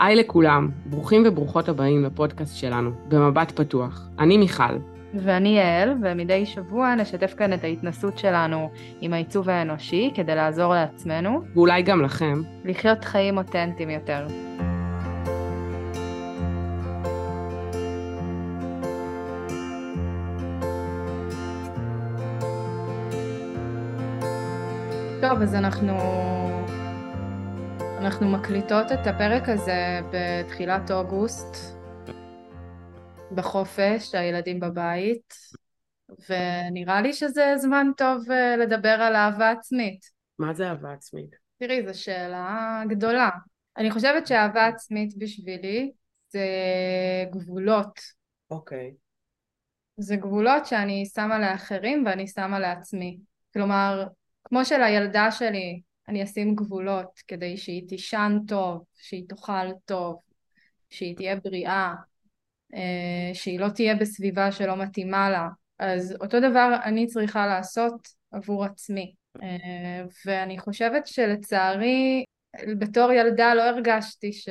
היי לכולם, ברוכים וברוכות הבאים לפודקאסט שלנו, במבט פתוח. אני מיכל. ואני יעל, ומדי שבוע נשתף כאן את ההתנסות שלנו עם העיצוב האנושי כדי לעזור לעצמנו. ואולי גם לכם. לחיות חיים אותנטיים יותר. טוב, אז אנחנו אנחנו מקליטות את הפרק הזה בתחילת אוגוסט, בחופש, הילדים בבית, ונראה לי שזה זמן טוב אה, לדבר על אהבה עצמית. מה זה אהבה עצמית? תראי, זו שאלה גדולה. אני חושבת שאהבה עצמית בשבילי זה גבולות. אוקיי. Okay. זה גבולות שאני שמה לאחרים ואני שמה לעצמי. כלומר, כמו שלילדה שלי אני אשים גבולות כדי שהיא תישן טוב, שהיא תאכל טוב, שהיא תהיה בריאה, אה, שהיא לא תהיה בסביבה שלא מתאימה לה. אז אותו דבר אני צריכה לעשות עבור עצמי. אה, ואני חושבת שלצערי, בתור ילדה לא הרגשתי ש...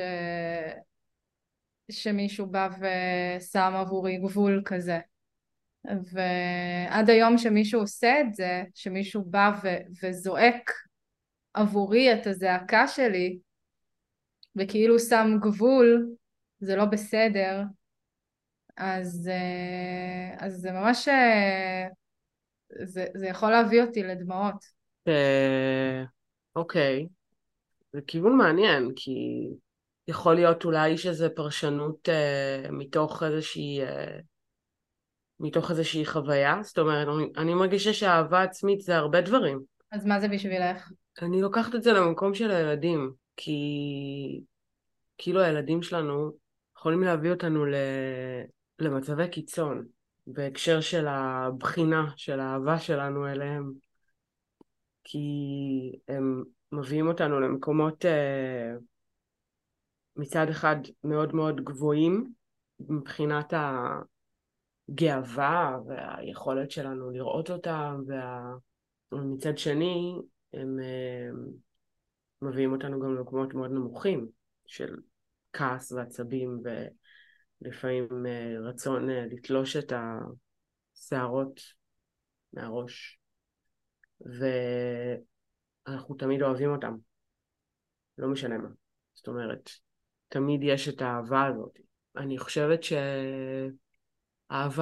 שמישהו בא ושם עבורי גבול כזה. ועד היום שמישהו עושה את זה, שמישהו בא ו- וזועק עבורי את הזעקה שלי וכאילו שם גבול, זה לא בסדר, אז, אה, אז זה ממש, אה, זה, זה יכול להביא אותי לדמעות. אה, אוקיי, זה כיוון מעניין, כי יכול להיות אולי שזה פרשנות מתוך איזושהי... מתוך איזושהי חוויה, זאת אומרת, אני מרגישה שאהבה עצמית זה הרבה דברים. אז מה זה בשבילך? אני לוקחת את זה למקום של הילדים, כי כאילו הילדים שלנו יכולים להביא אותנו ל... למצבי קיצון, בהקשר של הבחינה, של האהבה שלנו אליהם, כי הם מביאים אותנו למקומות אה, מצד אחד מאוד מאוד גבוהים מבחינת הגאווה והיכולת שלנו לראות אותם, ומצד וה... שני הם אה, מביאים אותנו גם למקומות מאוד נמוכים של כעס ועצבים ולפעמים אה, רצון אה, לתלוש את השערות מהראש. ואנחנו תמיד אוהבים אותם. לא משנה מה. זאת אומרת תמיד יש את האהבה הזאת. אני חושבת שאהבה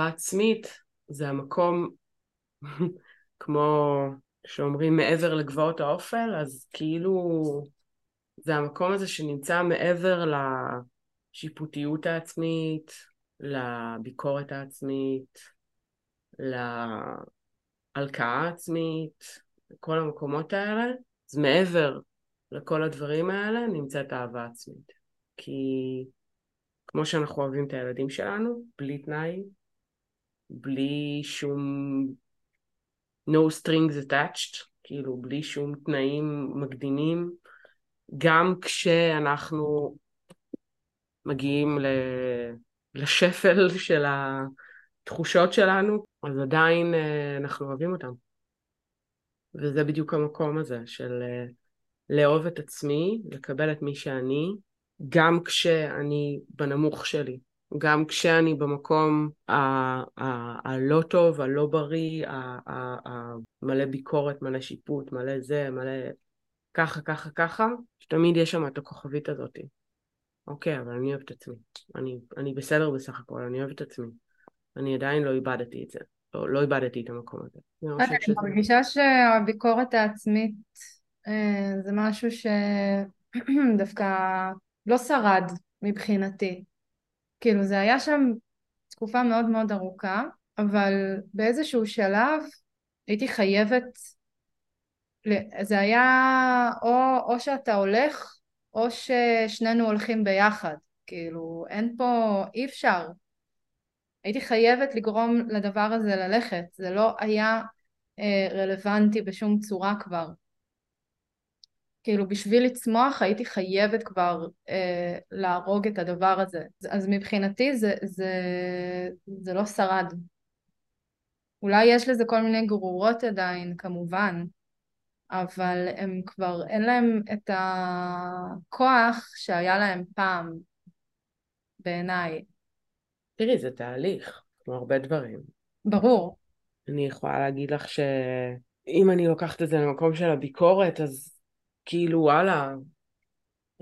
עצמית זה המקום כמו שאומרים מעבר לגבעות האופל, אז כאילו זה המקום הזה שנמצא מעבר לשיפוטיות העצמית, לביקורת העצמית, להלקאה העצמית, כל המקומות האלה, אז מעבר לכל הדברים האלה נמצאת אהבה עצמית. כי כמו שאנחנו אוהבים את הילדים שלנו, בלי תנאי, בלי שום no strings attached, כאילו בלי שום תנאים מקדימים, גם כשאנחנו מגיעים לשפל של התחושות שלנו, אז עדיין אה, אנחנו אוהבים אותם. וזה בדיוק המקום הזה של אה, לאהוב את עצמי, לקבל את מי שאני, גם כשאני בנמוך שלי, גם כשאני במקום הלא טוב, הלא בריא, מלא ביקורת, מלא שיפוט, מלא זה, מלא ככה, ככה, ככה, שתמיד יש שם את הכוכבית הזאת. אוקיי, אבל אני אוהב את עצמי. אני, אני בסדר בסך הכל, אני אוהב את עצמי. אני עדיין לא איבדתי את זה. לא, לא איבדתי את המקום הזה. אני מרגישה שהביקורת העצמית אה, זה משהו שדווקא לא שרד מבחינתי. כאילו זה היה שם תקופה מאוד מאוד ארוכה, אבל באיזשהו שלב הייתי חייבת, זה היה או, או שאתה הולך או ששנינו הולכים ביחד, כאילו אין פה, אי אפשר. הייתי חייבת לגרום לדבר הזה ללכת, זה לא היה אה, רלוונטי בשום צורה כבר. כאילו בשביל לצמוח הייתי חייבת כבר אה, להרוג את הדבר הזה. אז מבחינתי זה, זה, זה לא שרד. אולי יש לזה כל מיני גרורות עדיין, כמובן, אבל הם כבר, אין להם את הכוח שהיה להם פעם, בעיניי. תראי, זה תהליך, כמו הרבה דברים. ברור. אני יכולה להגיד לך שאם אני לוקחת את זה למקום של הביקורת, אז כאילו וואלה,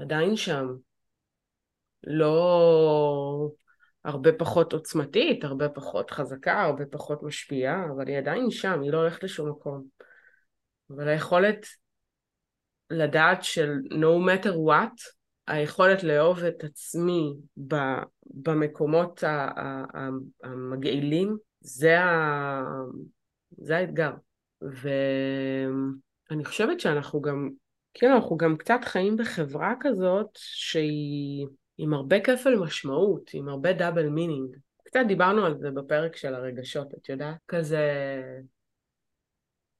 עדיין שם. לא הרבה פחות עוצמתית, הרבה פחות חזקה, הרבה פחות משפיעה, אבל היא עדיין שם, היא לא הולכת לשום מקום. אבל היכולת לדעת של no matter what, היכולת לאהוב את עצמי במקומות המגעילים, זה, ה... זה האתגר. ואני חושבת שאנחנו גם, כאילו אנחנו גם קצת חיים בחברה כזאת שהיא עם הרבה כפל משמעות, עם הרבה double meaning. קצת דיברנו על זה בפרק של הרגשות, את יודעת? כזה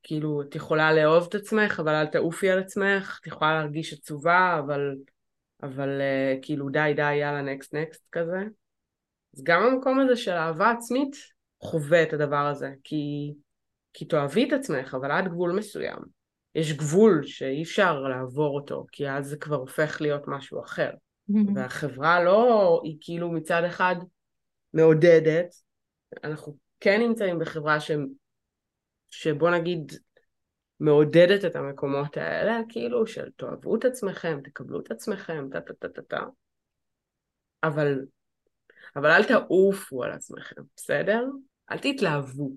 כאילו, את יכולה לאהוב את עצמך, אבל אל תעופי על עצמך, את יכולה להרגיש עצובה, אבל, אבל uh, כאילו די די יאללה next next כזה. אז גם המקום הזה של אהבה עצמית חווה את הדבר הזה, כי, כי תאהבי את עצמך, אבל עד גבול מסוים. יש גבול שאי אפשר לעבור אותו, כי אז זה כבר הופך להיות משהו אחר. והחברה לא, היא כאילו מצד אחד מעודדת, אנחנו כן נמצאים בחברה ש... שבוא נגיד מעודדת את המקומות האלה, כאילו של תאהבו את עצמכם, תקבלו את עצמכם, טה טה טה טה טה. אבל, אבל אל תעופו על עצמכם, בסדר? אל תתלהבו.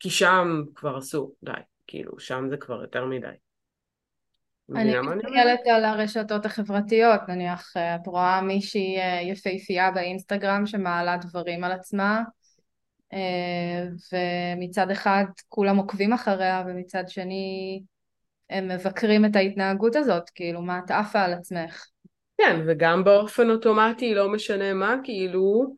כי שם כבר עשו, די, כאילו, שם זה כבר יותר מדי. אני מסתכלת על הרשתות החברתיות, נניח את רואה מישהי אה, יפהפייה באינסטגרם שמעלה דברים על עצמה, אה, ומצד אחד כולם עוקבים אחריה ומצד שני הם מבקרים את ההתנהגות הזאת, כאילו מה את עפה על עצמך. כן, וגם באופן אוטומטי, לא משנה מה, כאילו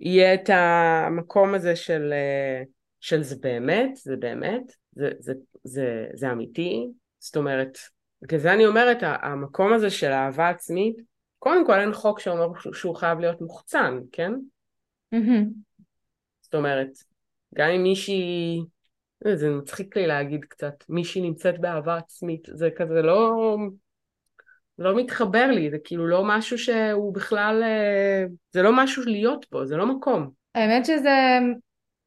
יהיה את המקום הזה של, אה, של זה באמת, זה באמת, זה, זה, זה, זה אמיתי, זאת אומרת, בגלל זה אני אומרת, המקום הזה של אהבה עצמית, קודם כל אין חוק שאומר שהוא חייב להיות מוחצן, כן? Mm-hmm. זאת אומרת, גם אם מישהי, זה מצחיק לי להגיד קצת, מישהי נמצאת באהבה עצמית, זה כזה לא, לא מתחבר לי, זה כאילו לא משהו שהוא בכלל, אה, זה לא משהו להיות פה, זה לא מקום. האמת שזה,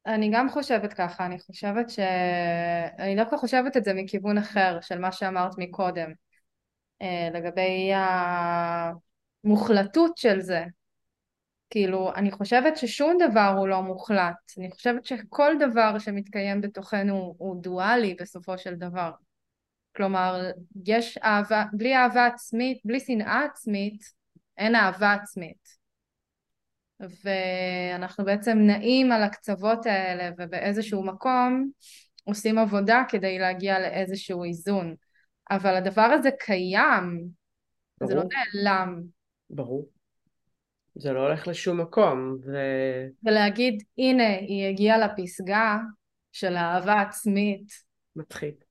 אני גם חושבת ככה, אני חושבת ש... אני דווקא חושבת את זה מכיוון אחר, של מה שאמרת מקודם, אה, לגבי המוחלטות של זה, כאילו, אני חושבת ששום דבר הוא לא מוחלט. אני חושבת שכל דבר שמתקיים בתוכנו הוא דואלי בסופו של דבר. כלומר, יש אהבה, בלי אהבה עצמית, בלי שנאה עצמית, אין אהבה עצמית. ואנחנו בעצם נעים על הקצוות האלה ובאיזשהו מקום עושים עבודה כדי להגיע לאיזשהו איזון. אבל הדבר הזה קיים, ברור. זה לא נעלם. ברור. זה לא הולך לשום מקום. ו... ולהגיד, הנה, היא הגיעה לפסגה של אהבה עצמית. מצחיק.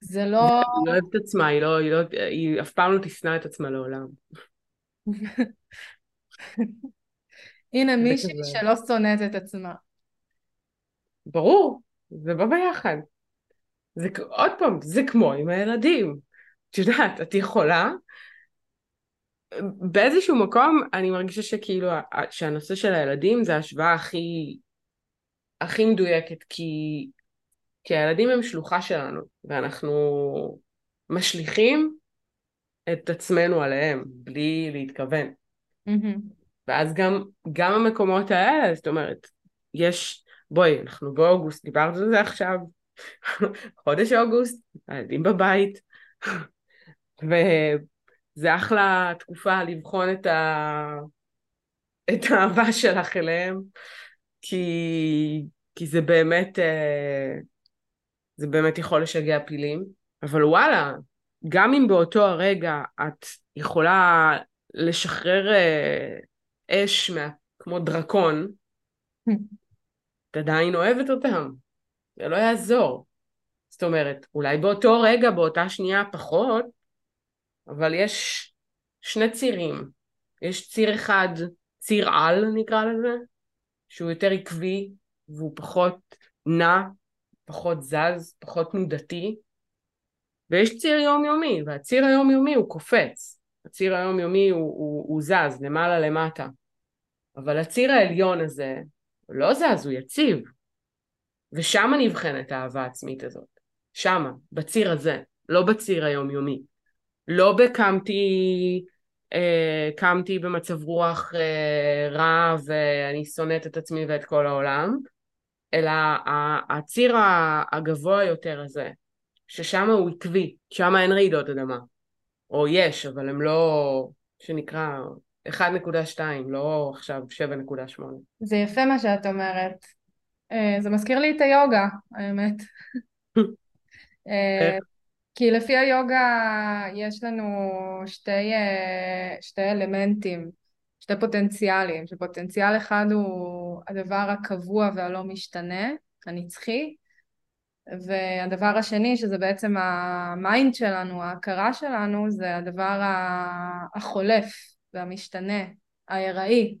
זה לא... היא לא אוהבת את עצמה, היא, לא, היא, לא, היא אף פעם לא תשנא את עצמה לעולם. הנה מישהי כזה... שלא שונאת את עצמה. ברור, זה בא ביחד. זה עוד פעם, זה כמו עם הילדים. את יודעת, את יכולה באיזשהו מקום אני מרגישה שכאילו שהנושא של הילדים זה ההשוואה הכי הכי מדויקת כי כי הילדים הם שלוחה שלנו ואנחנו משליכים את עצמנו עליהם בלי להתכוון mm-hmm. ואז גם גם המקומות האלה זאת אומרת יש בואי אנחנו באוגוסט דיברת על זה עכשיו. חודש אוגוסט הילדים בבית. ו... זה אחלה תקופה לבחון את, ה... את האהבה שלך אליהם, כי, כי זה באמת, אה, זה באמת יכול לשגע פילים, אבל וואלה, גם אם באותו הרגע את יכולה לשחרר אה, אש מה... כמו דרקון, את עדיין אוהבת אותם, זה לא יעזור. זאת אומרת, אולי באותו רגע, באותה שנייה פחות, אבל יש שני צירים. יש ציר אחד, ציר על נקרא לזה, שהוא יותר עקבי והוא פחות נע, פחות זז, פחות תנודתי, ויש ציר יומיומי, והציר היומיומי הוא קופץ. הציר היומיומי הוא, הוא, הוא זז למעלה למטה. אבל הציר העליון הזה לא זז, הוא יציב. ושמה נבחנת האהבה העצמית הזאת. שמה, בציר הזה, לא בציר היומיומי. לא בקמתי, אה, קמתי במצב רוח אה, רע ואני שונאת את עצמי ואת כל העולם, אלא הציר הגבוה יותר הזה, ששם הוא עקבי, שם אין רעידות אדמה. או יש, אבל הם לא, שנקרא 1.2, לא עכשיו 7.8. זה יפה מה שאת אומרת. אה, זה מזכיר לי את היוגה, האמת. אה, כי לפי היוגה יש לנו שתי, אה, שתי אלמנטים, שתי פוטנציאלים, שפוטנציאל אחד הוא הדבר הקבוע והלא משתנה, הנצחי, והדבר השני, שזה בעצם ה mind שלנו, ההכרה שלנו, זה הדבר החולף והמשתנה, הארעי.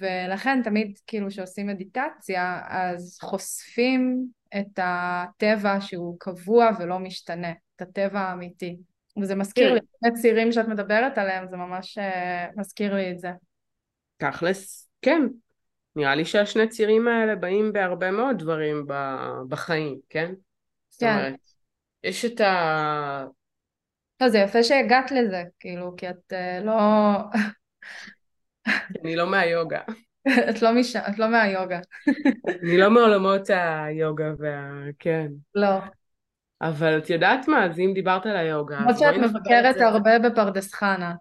ולכן תמיד כאילו כשעושים מדיטציה, אז חושפים את הטבע שהוא קבוע ולא משתנה, את הטבע האמיתי. וזה מזכיר כן. לי, שני צירים שאת מדברת עליהם, זה ממש uh, מזכיר לי את זה. תכלס, כן. נראה לי שהשני צירים האלה באים בהרבה מאוד דברים בחיים, כן? כן. זאת אומרת, יש את ה... לא, זה יפה שהגעת לזה, כאילו, כי את uh, לא... אני לא מהיוגה. את לא, מש... את לא מהיוגה. אני לא מעולמות היוגה וה... כן. לא. אבל את יודעת מה, אז אם דיברת על היוגה... כמו שאת מבקרת הרבה בפרדס חנה.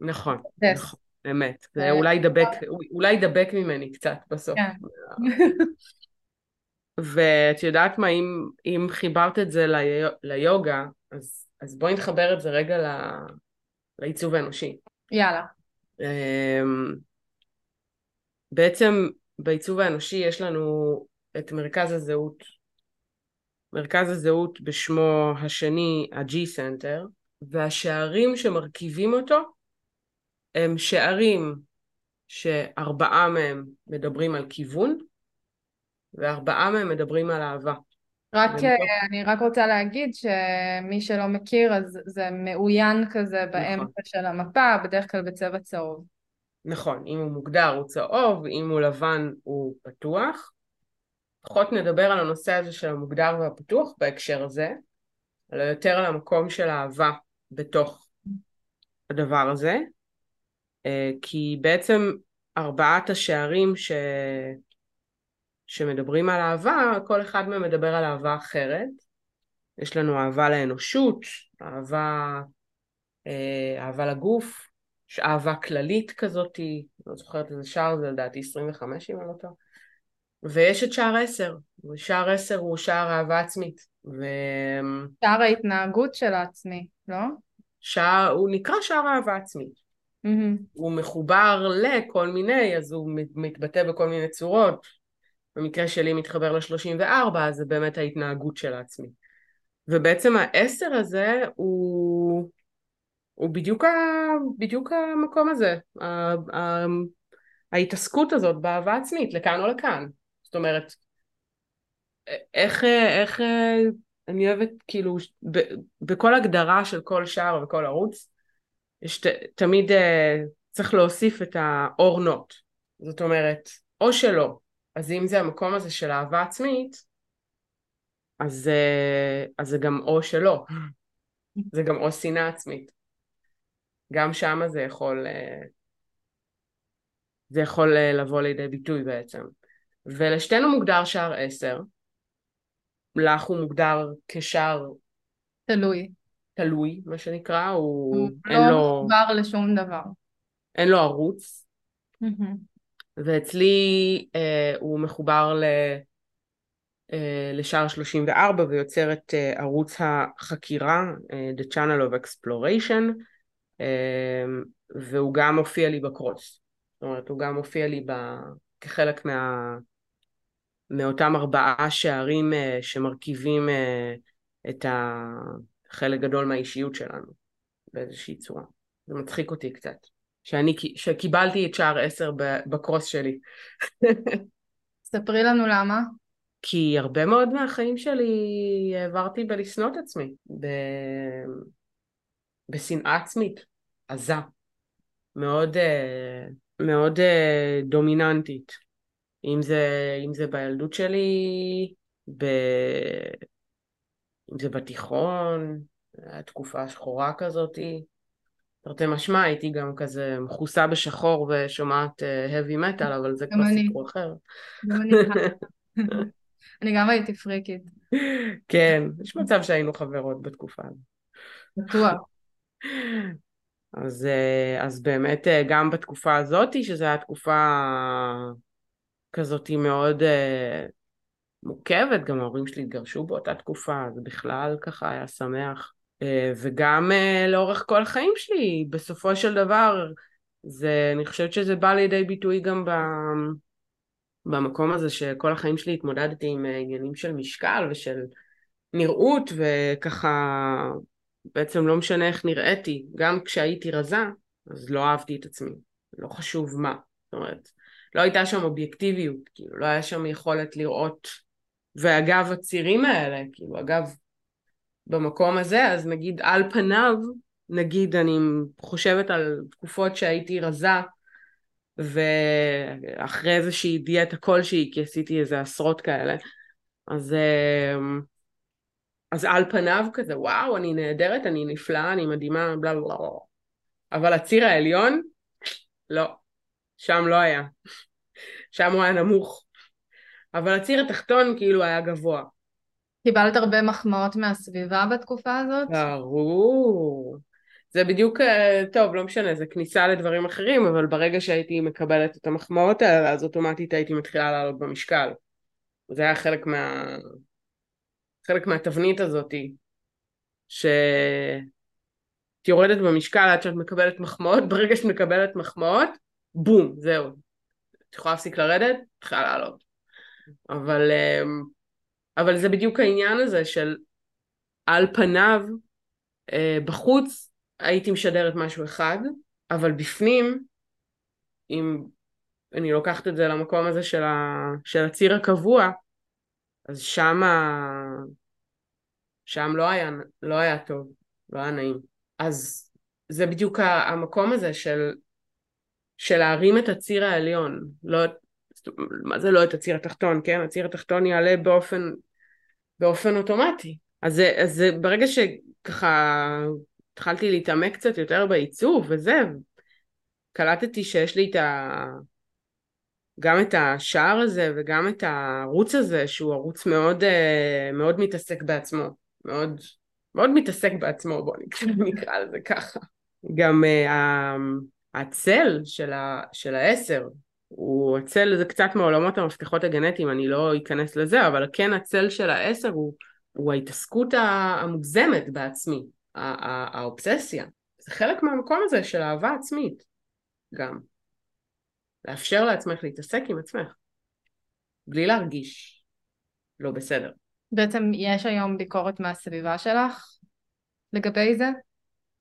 נכון, נכון, אמת. זה אולי ידבק, אולי ידבק ממני קצת בסוף. כן. ואת יודעת מה, אם, אם חיברת את זה ליוגה, אז, אז בואי נחבר את זה רגע ל, לעיצוב האנושי. יאללה. אמ, בעצם בעיצוב האנושי יש לנו את מרכז הזהות. מרכז הזהות בשמו השני, ה-G-Center, והשערים שמרכיבים אותו הם שערים שארבעה מהם מדברים על כיוון, וארבעה מהם מדברים על אהבה. רק. אה, אני רק רוצה להגיד שמי שלא מכיר, אז זה מאוין כזה באמצע נכון. של המפה, בדרך כלל בצבע צהוב. נכון, אם הוא מוגדר הוא צהוב, אם הוא לבן הוא פתוח. פחות נדבר על הנושא הזה של המוגדר והפתוח בהקשר הזה, אלא יותר על המקום של האהבה בתוך הדבר הזה. אה, כי בעצם ארבעת השערים ש... שמדברים על אהבה, כל אחד מהם מדבר על אהבה אחרת. יש לנו אהבה לאנושות, אהבה, אה, אהבה לגוף, יש אהבה כללית כזאת, לא זוכרת איזה שער זה לדעתי 25 אם אני לא טועה. ויש את שער 10, ושער 10 הוא שער אהבה עצמית. ו... שער ההתנהגות של העצמי, לא? שער, הוא נקרא שער אהבה עצמית. Mm-hmm. הוא מחובר לכל מיני, אז הוא מתבטא בכל מיני צורות. במקרה שלי מתחבר ל-34, אז זה באמת ההתנהגות של העצמי. ובעצם העשר הזה הוא, הוא בדיוק, ה, בדיוק המקום הזה, ה, ה, ההתעסקות הזאת באהבה עצמית, לכאן או לכאן. זאת אומרת, איך, איך אני אוהבת, כאילו, ב, בכל הגדרה של כל שער וכל ערוץ, יש ת, תמיד אה, צריך להוסיף את האור נוט. זאת אומרת, או שלא, אז אם זה המקום הזה של אהבה עצמית, אז, אה, אז זה גם או שלא, זה גם או שנאה עצמית. גם שם זה יכול, אה, זה יכול אה, לבוא לידי ביטוי בעצם. ולשתינו מוגדר שער עשר, לך הוא מוגדר כשער... תלוי. תלוי, מה שנקרא, הוא... הוא לא לו... מחובר לשום דבר. אין לו ערוץ. Mm-hmm. ואצלי אה, הוא מחובר ל, אה, לשער 34 ויוצר את אה, ערוץ החקירה, אה, The Channel of Exploration, אה, והוא גם מופיע לי בקרוס. זאת אומרת, הוא גם מופיע לי ב, כחלק מה, מאותם ארבעה שערים אה, שמרכיבים אה, את החלק גדול מהאישיות שלנו באיזושהי צורה. זה מצחיק אותי קצת. שאני, שקיבלתי את שער עשר בקרוס שלי. ספרי לנו למה. כי הרבה מאוד מהחיים שלי העברתי בלשנוא את עצמי, ב... בשנאה עצמית, עזה, מאוד, אה, מאוד אה, דומיננטית. אם זה, אם זה בילדות שלי, ב... אם זה בתיכון, תקופה שחורה כזאתי. תרתי משמע, הייתי גם כזה מכוסה בשחור ושומעת אה, heavy metal, אבל זה כבר סיפור אחר. גם אני אני גם הייתי פריקית. כן, יש מצב שהיינו חברות בתקופה הזאת. בטוח. אז, אה, אז באמת אה, גם בתקופה הזאת, שזו הייתה תקופה כזאת מאוד מורכבת, גם ההורים שלי התגרשו באותה תקופה, זה בכלל ככה היה שמח. אה, וגם אה, לאורך כל החיים שלי, בסופו של דבר, זה, אני חושבת שזה בא לידי ביטוי גם ב, במקום הזה שכל החיים שלי התמודדתי עם אה, עניינים של משקל ושל נראות, וככה בעצם לא משנה איך נראיתי, גם כשהייתי רזה, אז לא אהבתי את עצמי, לא חשוב מה, זאת אומרת, לא הייתה שם אובייקטיביות, כאילו, לא היה שם יכולת לראות, ואגב הצירים האלה, כאילו, אגב במקום הזה, אז נגיד על פניו, נגיד אני חושבת על תקופות שהייתי רזה, ואחרי איזושהי דיאטה כלשהי, כי עשיתי איזה עשרות כאלה, אז, אמ, אז על פניו כזה, וואו, אני נהדרת, אני נפלאה, אני מדהימה, בלה בלה בלה. אבל הציר העליון, לא, שם לא היה. שם הוא היה נמוך. אבל הציר התחתון כאילו היה גבוה. קיבלת הרבה מחמאות מהסביבה בתקופה הזאת? ברור. זה בדיוק, אה, טוב, לא משנה, זה כניסה לדברים אחרים, אבל ברגע שהייתי מקבלת את המחמאות האלה, אז אוטומטית הייתי מתחילה לעלות במשקל. זה היה חלק מה... חלק מהתבנית הזאתי, שאת יורדת במשקל עד שאת מקבלת מחמאות, ברגע שאת מקבלת מחמאות, בום, זהו. את יכולה להפסיק לרדת, צריכה לעלות. אבל אמ, אבל זה בדיוק העניין הזה של על פניו, אה, בחוץ הייתי משדרת משהו אחד, אבל בפנים, אם אני לוקחת את זה למקום הזה של, ה, של הציר הקבוע, אז שם, שם לא היה, לא היה טוב, לא היה נעים. אז זה בדיוק המקום הזה של, של להרים את הציר העליון, לא, מה זה לא את הציר התחתון, כן? הציר התחתון יעלה באופן באופן אוטומטי. אז, אז ברגע שככה התחלתי להתעמק קצת יותר בעיצוב וזה, קלטתי שיש לי את ה... גם את השער הזה וגם את הערוץ הזה שהוא ערוץ מאוד, אה, מאוד מתעסק בעצמו, מאוד, מאוד מתעסק בעצמו בוא נקרא לזה ככה. גם uh, הצל של, ה, של העשר הוא הצל זה קצת מעולמות המפתחות הגנטיים, אני לא אכנס לזה, אבל כן הצל של העשר הוא, הוא ההתעסקות המוגזמת בעצמי, האובססיה. זה חלק מהמקום הזה של אהבה עצמית גם. לאפשר לעצמך להתעסק עם עצמך, בלי להרגיש לא בסדר. בעצם יש היום ביקורת מהסביבה שלך לגבי זה?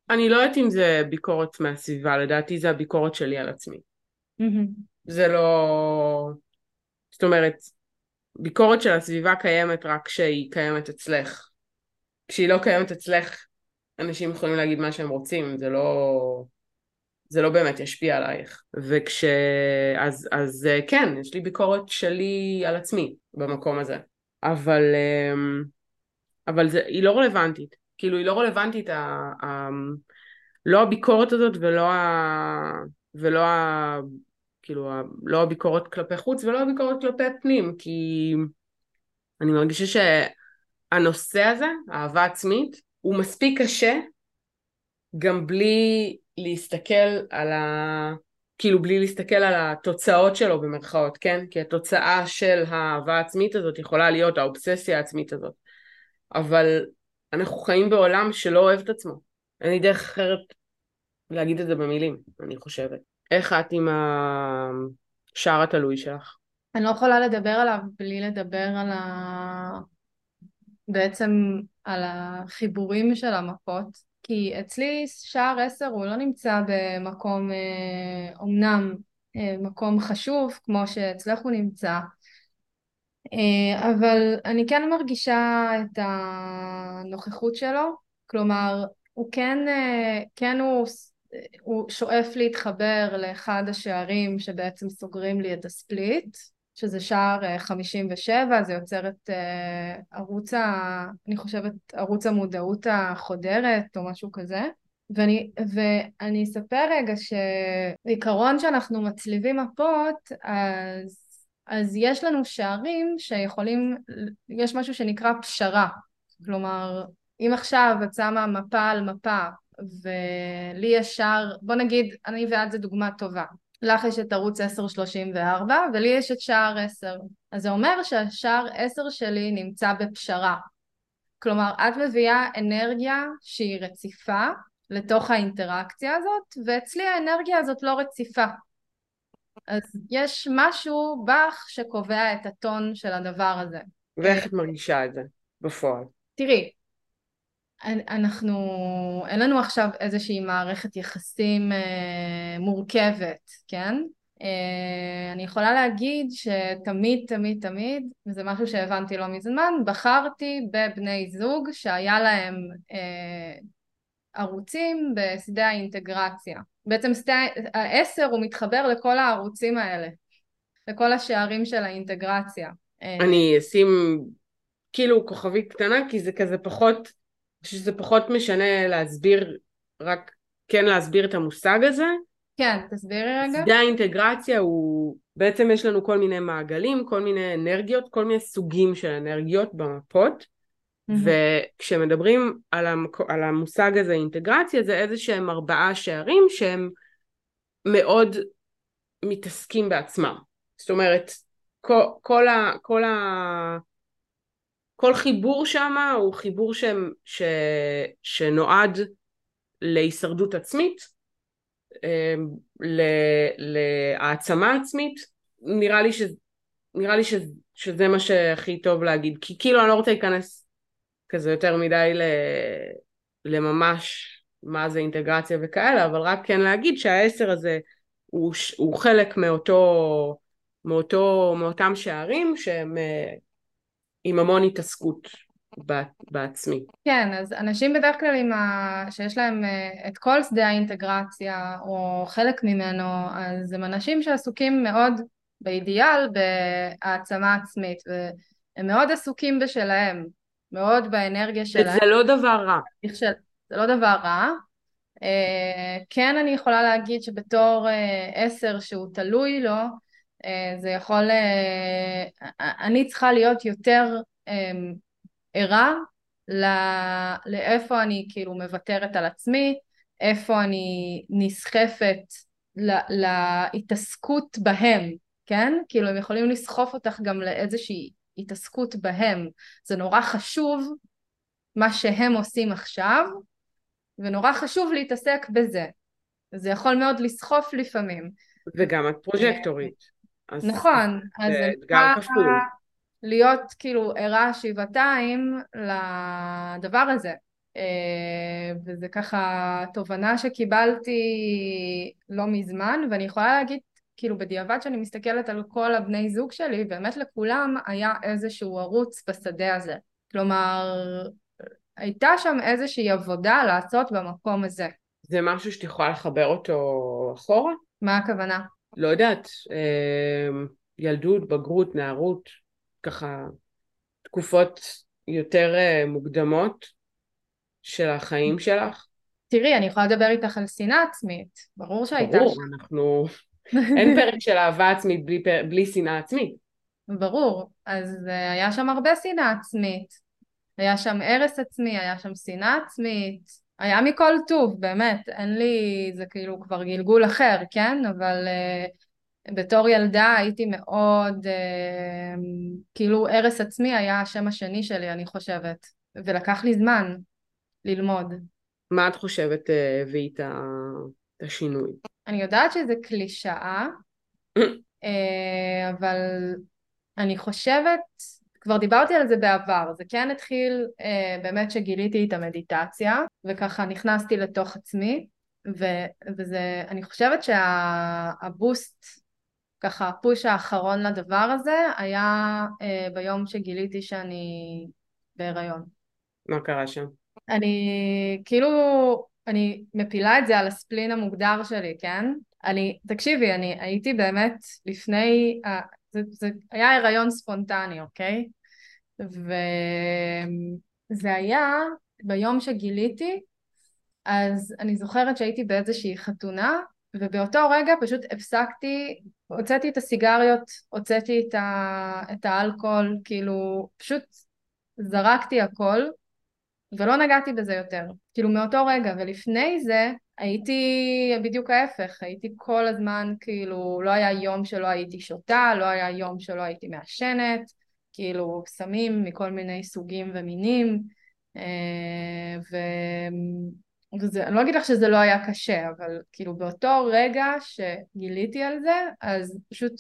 אני לא יודעת אם זה ביקורת מהסביבה, לדעתי זה הביקורת שלי על עצמי. Mm-hmm. זה לא... זאת אומרת, ביקורת של הסביבה קיימת רק כשהיא קיימת אצלך. כשהיא לא קיימת אצלך, אנשים יכולים להגיד מה שהם רוצים, זה לא... זה לא באמת ישפיע עלייך. וכש... אז, אז כן, יש לי ביקורת שלי על עצמי במקום הזה. אבל, אמ, אבל זה, היא לא רלוונטית. כאילו, היא לא רלוונטית, ה, ה, לא הביקורת הזאת ולא, ה, ולא כאילו לא הביקורת כלפי חוץ ולא הביקורת כלפי פנים, כי אני מרגישה שהנושא הזה, אהבה עצמית, הוא מספיק קשה גם בלי להסתכל על ה... כאילו בלי להסתכל על התוצאות שלו במרכאות, כן? כי התוצאה של האהבה העצמית הזאת יכולה להיות האובססיה העצמית הזאת. אבל אנחנו חיים בעולם שלא אוהב את עצמו. אין לי דרך אחרת להגיד את זה במילים, אני חושבת. איך את עם השער התלוי שלך? אני לא יכולה לדבר עליו בלי לדבר על ה... בעצם על החיבורים של המפות, כי אצלי שער עשר הוא לא נמצא במקום, אומנם אה, מקום חשוב כמו שאצלך הוא נמצא, אה, אבל אני כן מרגישה את הנוכחות שלו, כלומר הוא כן, אה, כן הוא, הוא שואף להתחבר לאחד השערים שבעצם סוגרים לי את הספליט, שזה שער 57, זה יוצר את ערוץ, ה, אני חושבת, ערוץ המודעות החודרת או משהו כזה. ואני, ואני אספר רגע שבעיקרון שאנחנו מצליבים מפות אז, אז יש לנו שערים שיכולים, יש משהו שנקרא פשרה כלומר אם עכשיו את שמה מפה על מפה ולי יש שער, בוא נגיד אני ואת זה דוגמה טובה לך יש את ערוץ 1034 ולי יש את שער 10 אז זה אומר שהשער 10 שלי נמצא בפשרה כלומר את מביאה אנרגיה שהיא רציפה לתוך האינטראקציה הזאת, ואצלי האנרגיה הזאת לא רציפה. אז יש משהו בך שקובע את הטון של הדבר הזה. ואיך את מרגישה את זה בפועל? תראי, אנחנו, אין לנו עכשיו איזושהי מערכת יחסים אה, מורכבת, כן? אה, אני יכולה להגיד שתמיד תמיד תמיד, וזה משהו שהבנתי לא מזמן, בחרתי בבני זוג שהיה להם אה, ערוצים בשדה האינטגרציה. בעצם שדה העשר הוא מתחבר לכל הערוצים האלה, לכל השערים של האינטגרציה. אני אשים כאילו כוכבית קטנה כי זה כזה פחות, שזה פחות משנה להסביר, רק כן להסביר את המושג הזה. כן, תסבירי רגע. שדה האינטגרציה הוא, בעצם יש לנו כל מיני מעגלים, כל מיני אנרגיות, כל מיני סוגים של אנרגיות במפות. וכשמדברים על, המק... על המושג הזה אינטגרציה זה איזה שהם ארבעה שערים שהם מאוד מתעסקים בעצמם. זאת אומרת, כל, כל, ה... כל, ה... כל חיבור שם הוא חיבור ש... ש... שנועד להישרדות עצמית, אמ, ל... להעצמה עצמית, נראה לי, ש... נראה לי ש... שזה מה שהכי טוב להגיד, כי כאילו אני לא רוצה להיכנס כזה יותר מדי לממש מה זה אינטגרציה וכאלה, אבל רק כן להגיד שהעשר הזה הוא, הוא חלק מאותו, מאותו, מאותם שערים שהם אה, עם המון התעסקות בעצמי. כן, אז אנשים בדרך כלל עם ה... שיש להם אה, את כל שדה האינטגרציה או חלק ממנו, אז הם אנשים שעסוקים מאוד באידיאל בהעצמה עצמית והם מאוד עסוקים בשלהם מאוד באנרגיה שלהם. זה לא דבר רע. של... זה לא דבר רע. Uh, כן אני יכולה להגיד שבתור uh, עשר שהוא תלוי לו, זה יכול... Uh, אני צריכה להיות יותר ערה לא, לאיפה אני כאילו מוותרת על עצמי, איפה אני נסחפת לה, להתעסקות בהם, כן? כאילו הם יכולים לסחוף אותך גם לאיזושהי התעסקות בהם. זה נורא חשוב מה שהם עושים עכשיו, ונורא חשוב להתעסק בזה. זה יכול מאוד לסחוף לפעמים. וגם את פרוג'קטורית. נכון, אז זה אתגר כפול. להיות כאילו ערה שבעתיים לדבר הזה. אה, וזה ככה תובנה שקיבלתי לא מזמן, ואני יכולה להגיד כאילו בדיעבד שאני מסתכלת על כל הבני זוג שלי, באמת לכולם היה איזשהו ערוץ בשדה הזה. כלומר, הייתה שם איזושהי עבודה לעשות במקום הזה. זה משהו שאת יכולה לחבר אותו אחורה? מה הכוונה? לא יודעת, אה, ילדות, בגרות, נערות, ככה תקופות יותר אה, מוקדמות של החיים שלך? תראי, אני יכולה לדבר איתך על שנאה עצמית, ברור שהייתה... ברור, אנחנו אין פרק של אהבה עצמית בלי, בלי שנאה עצמית. ברור, אז אה, היה שם הרבה שנאה עצמית, היה שם הרס עצמי, היה שם שנאה עצמית, היה מכל טוב, באמת, אין לי, זה כאילו כבר גלגול אחר, כן? אבל uh, בתור ילדה הייתי מאוד, uh, כאילו הרס עצמי היה השם השני שלי, אני חושבת, ולקח לי זמן ללמוד. מה את חושבת הביא uh, את השינוי? אני יודעת שזה קלישאה, אה, אבל אני חושבת, כבר דיברתי על זה בעבר, זה כן התחיל אה, באמת שגיליתי את המדיטציה, וככה נכנסתי לתוך עצמי, ו, וזה, אני חושבת שהבוסט ככה הפוש האחרון לדבר הזה היה אה, ביום שגיליתי שאני בהיריון. מה קרה שם? אני כאילו, אני מפילה את זה על הספלין המוגדר שלי, כן? אני, תקשיבי, אני הייתי באמת לפני, זה, זה היה הריון ספונטני, אוקיי? וזה היה ביום שגיליתי, אז אני זוכרת שהייתי באיזושהי חתונה, ובאותו רגע פשוט הפסקתי, הוצאתי את הסיגריות, הוצאתי את, ה, את האלכוהול, כאילו פשוט זרקתי הכל, ולא נגעתי בזה יותר. כאילו מאותו רגע, ולפני זה הייתי בדיוק ההפך, הייתי כל הזמן כאילו, לא היה יום שלא הייתי שותה, לא היה יום שלא הייתי מעשנת, כאילו סמים מכל מיני סוגים ומינים, אה, ו... וזה, אני לא אגיד לך שזה לא היה קשה, אבל כאילו באותו רגע שגיליתי על זה, אז פשוט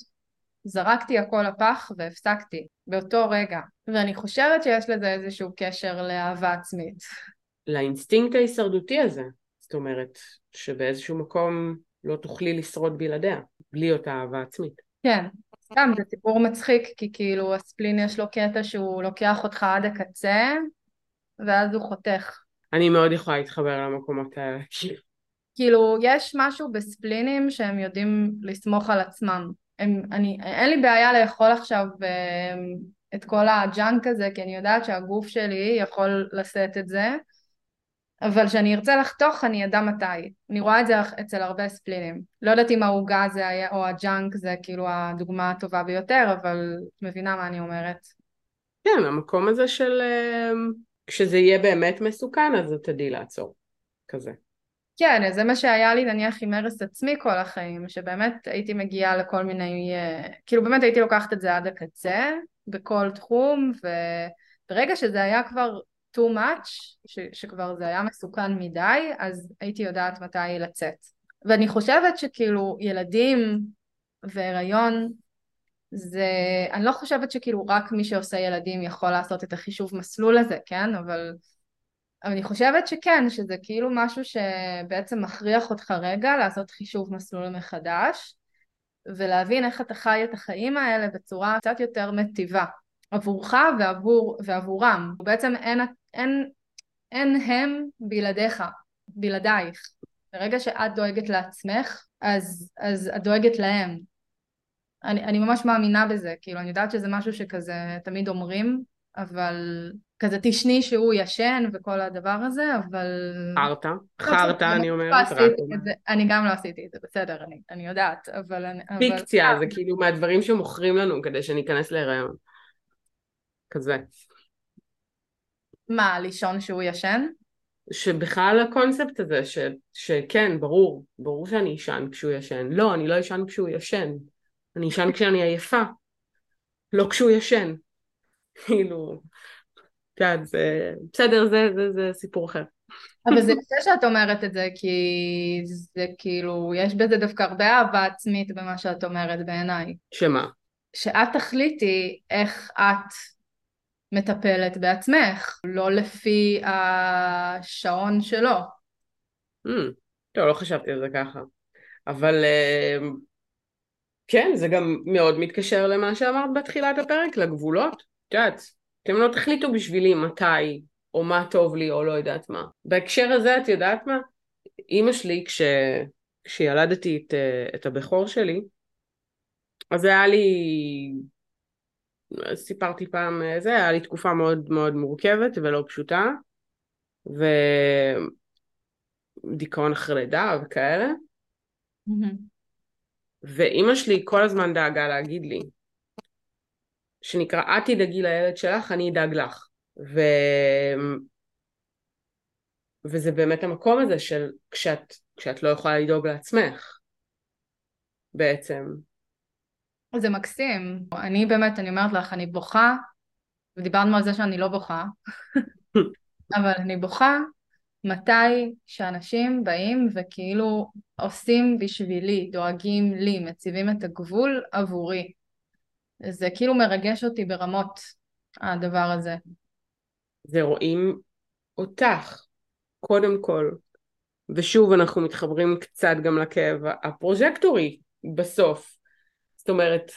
זרקתי הכל לפח והפסקתי, באותו רגע. ואני חושבת שיש לזה איזשהו קשר לאהבה עצמית. לאינסטינקט ההישרדותי הזה. זאת אומרת, שבאיזשהו מקום לא תוכלי לשרוד בלעדיה, בלי אותה אהבה עצמית. כן, סתם, זה סיפור מצחיק, כי כאילו הספלין יש לו קטע שהוא לוקח אותך עד הקצה, ואז הוא חותך. אני מאוד יכולה להתחבר למקומות האלה. כאילו, יש משהו בספלינים שהם יודעים לסמוך על עצמם. הם, אני, אין לי בעיה לאכול עכשיו אה, את כל הג'אנק הזה, כי אני יודעת שהגוף שלי יכול לשאת את זה, אבל כשאני ארצה לחתוך אני אדע מתי. אני רואה את זה אצל הרבה ספליינים. לא יודעת אם העוגה זה היה, או הג'אנק זה כאילו הדוגמה הטובה ביותר, אבל את מבינה מה אני אומרת. כן, המקום הזה של אה, כשזה יהיה באמת מסוכן אז תדעי לעצור, כזה. כן, זה מה שהיה לי נניח עם הרס עצמי כל החיים, שבאמת הייתי מגיעה לכל מיני, אה, כאילו באמת הייתי לוקחת את זה עד הקצה, בכל תחום, וברגע שזה היה כבר too much, ש, שכבר זה היה מסוכן מדי, אז הייתי יודעת מתי לצאת. ואני חושבת שכאילו ילדים והיריון זה, אני לא חושבת שכאילו רק מי שעושה ילדים יכול לעשות את החישוב מסלול הזה, כן? אבל, אבל אני חושבת שכן, שזה כאילו משהו שבעצם מכריח אותך רגע לעשות חישוב מסלול מחדש ולהבין איך אתה חי את החיים האלה בצורה קצת יותר מטיבה עבורך ועבור, ועבורם. בעצם אין, אין, אין הם בלעדיך, בלעדייך. ברגע שאת דואגת לעצמך, אז, אז את דואגת להם. אני, אני ממש מאמינה בזה, כאילו אני יודעת שזה משהו שכזה תמיד אומרים, אבל כזה תשני שהוא ישן וכל הדבר הזה, אבל... חרטא, חרטא אני אומרת, לא אני גם לא עשיתי את זה, בסדר, אני, אני יודעת, אבל... פיקציה, אבל... זה כאילו מהדברים שמוכרים לנו כדי שניכנס להיריון. כזה. מה, לישון שהוא ישן? שבכלל הקונספט הזה, ש, שכן, ברור, ברור שאני אשן כשהוא ישן. לא, אני לא אשן כשהוא ישן. אני אשן כשאני עייפה. לא כשהוא ישן. כאילו, כן, זה... בסדר, זה, זה, זה סיפור אחר. אבל זה יפה שאת אומרת את זה, כי זה כאילו, יש בזה דווקא הרבה אהבה עצמית במה שאת אומרת בעיניי. שמה? שאת תחליטי איך את מטפלת בעצמך, לא לפי השעון שלו. Mm, טוב, לא חשבתי על זה ככה. אבל uh, כן, זה גם מאוד מתקשר למה שאמרת בתחילת הפרק, לגבולות. את יודעת, אתם לא תחליטו בשבילי מתי, או מה טוב לי, או לא יודעת מה. בהקשר הזה, את יודעת מה? אימא שלי, כש... כשילדתי את, אה, את הבכור שלי, אז היה לי סיפרתי פעם, אה, זה היה לי תקופה מאוד מאוד מורכבת ולא פשוטה, ודיכאון אחרי לידה וכאלה. Mm-hmm. ואימא שלי כל הזמן דאגה להגיד לי, שנקרא, את תדאגי לילד שלך, אני אדאג לך. ו... וזה באמת המקום הזה של כשאת, כשאת לא יכולה לדאוג לעצמך, בעצם. זה מקסים. אני באמת, אני אומרת לך, אני בוכה, ודיברנו על זה שאני לא בוכה, אבל אני בוכה מתי שאנשים באים וכאילו עושים בשבילי, דואגים לי, מציבים את הגבול עבורי. זה כאילו מרגש אותי ברמות, הדבר הזה. זה רואים אותך, קודם כל. ושוב אנחנו מתחברים קצת גם לכאב הפרוז'קטורי בסוף. זאת אומרת,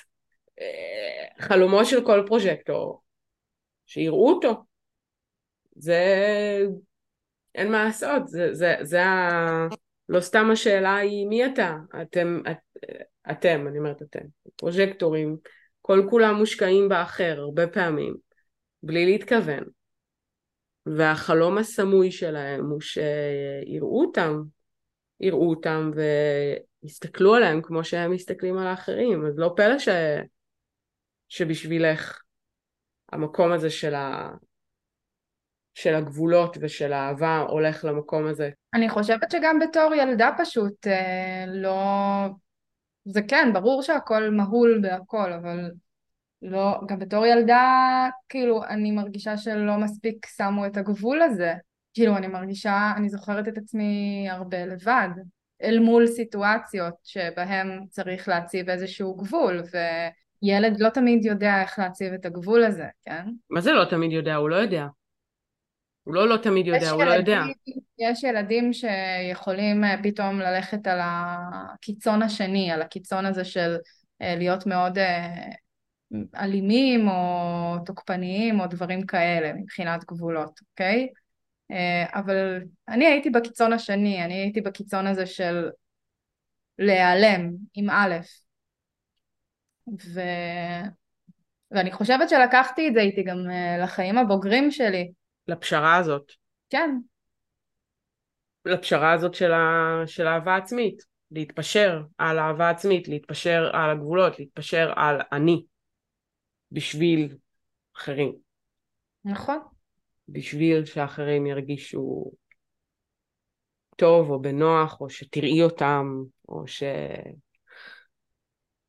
אה, חלומו של כל פרוג'קטור, שיראו אותו. זה... אין מה לעשות, זה, זה, זה ה... לא סתם השאלה היא מי אתה? אתם, את, אתם, אני אומרת אתם, פרוג'קטורים, כל כולם מושקעים באחר הרבה פעמים, בלי להתכוון. והחלום הסמוי שלהם הוא שיראו אותם, יראו אותם ויסתכלו עליהם כמו שהם מסתכלים על האחרים, אז לא פלא ש... שבשבילך המקום הזה של, ה... של הגבולות ושל האהבה הולך למקום הזה. אני חושבת שגם בתור ילדה פשוט אה, לא... זה כן, ברור שהכל מהול בהכל, אבל לא, גם בתור ילדה, כאילו, אני מרגישה שלא מספיק שמו את הגבול הזה. כאילו, אני מרגישה, אני זוכרת את עצמי הרבה לבד, אל מול סיטואציות שבהן צריך להציב איזשהו גבול, וילד לא תמיד יודע איך להציב את הגבול הזה, כן? מה זה לא תמיד יודע? הוא לא יודע. הוא לא לא תמיד יודע, הוא לא ילדים, לא יודע. יש ילדים שיכולים אה, פתאום ללכת על הקיצון השני, על הקיצון הזה של אה, להיות מאוד אה, אלימים או תוקפניים או דברים כאלה מבחינת גבולות, אוקיי? אבל אני הייתי בקיצון השני, אני הייתי בקיצון הזה של להיעלם עם א', ו... ואני חושבת שלקחתי את זה איתי גם לחיים הבוגרים שלי. לפשרה הזאת. כן. לפשרה הזאת של, ה... של אהבה עצמית. להתפשר על אהבה עצמית, להתפשר על הגבולות, להתפשר על אני. בשביל אחרים. נכון. בשביל שאחרים ירגישו טוב או בנוח, או שתראי אותם, או ש...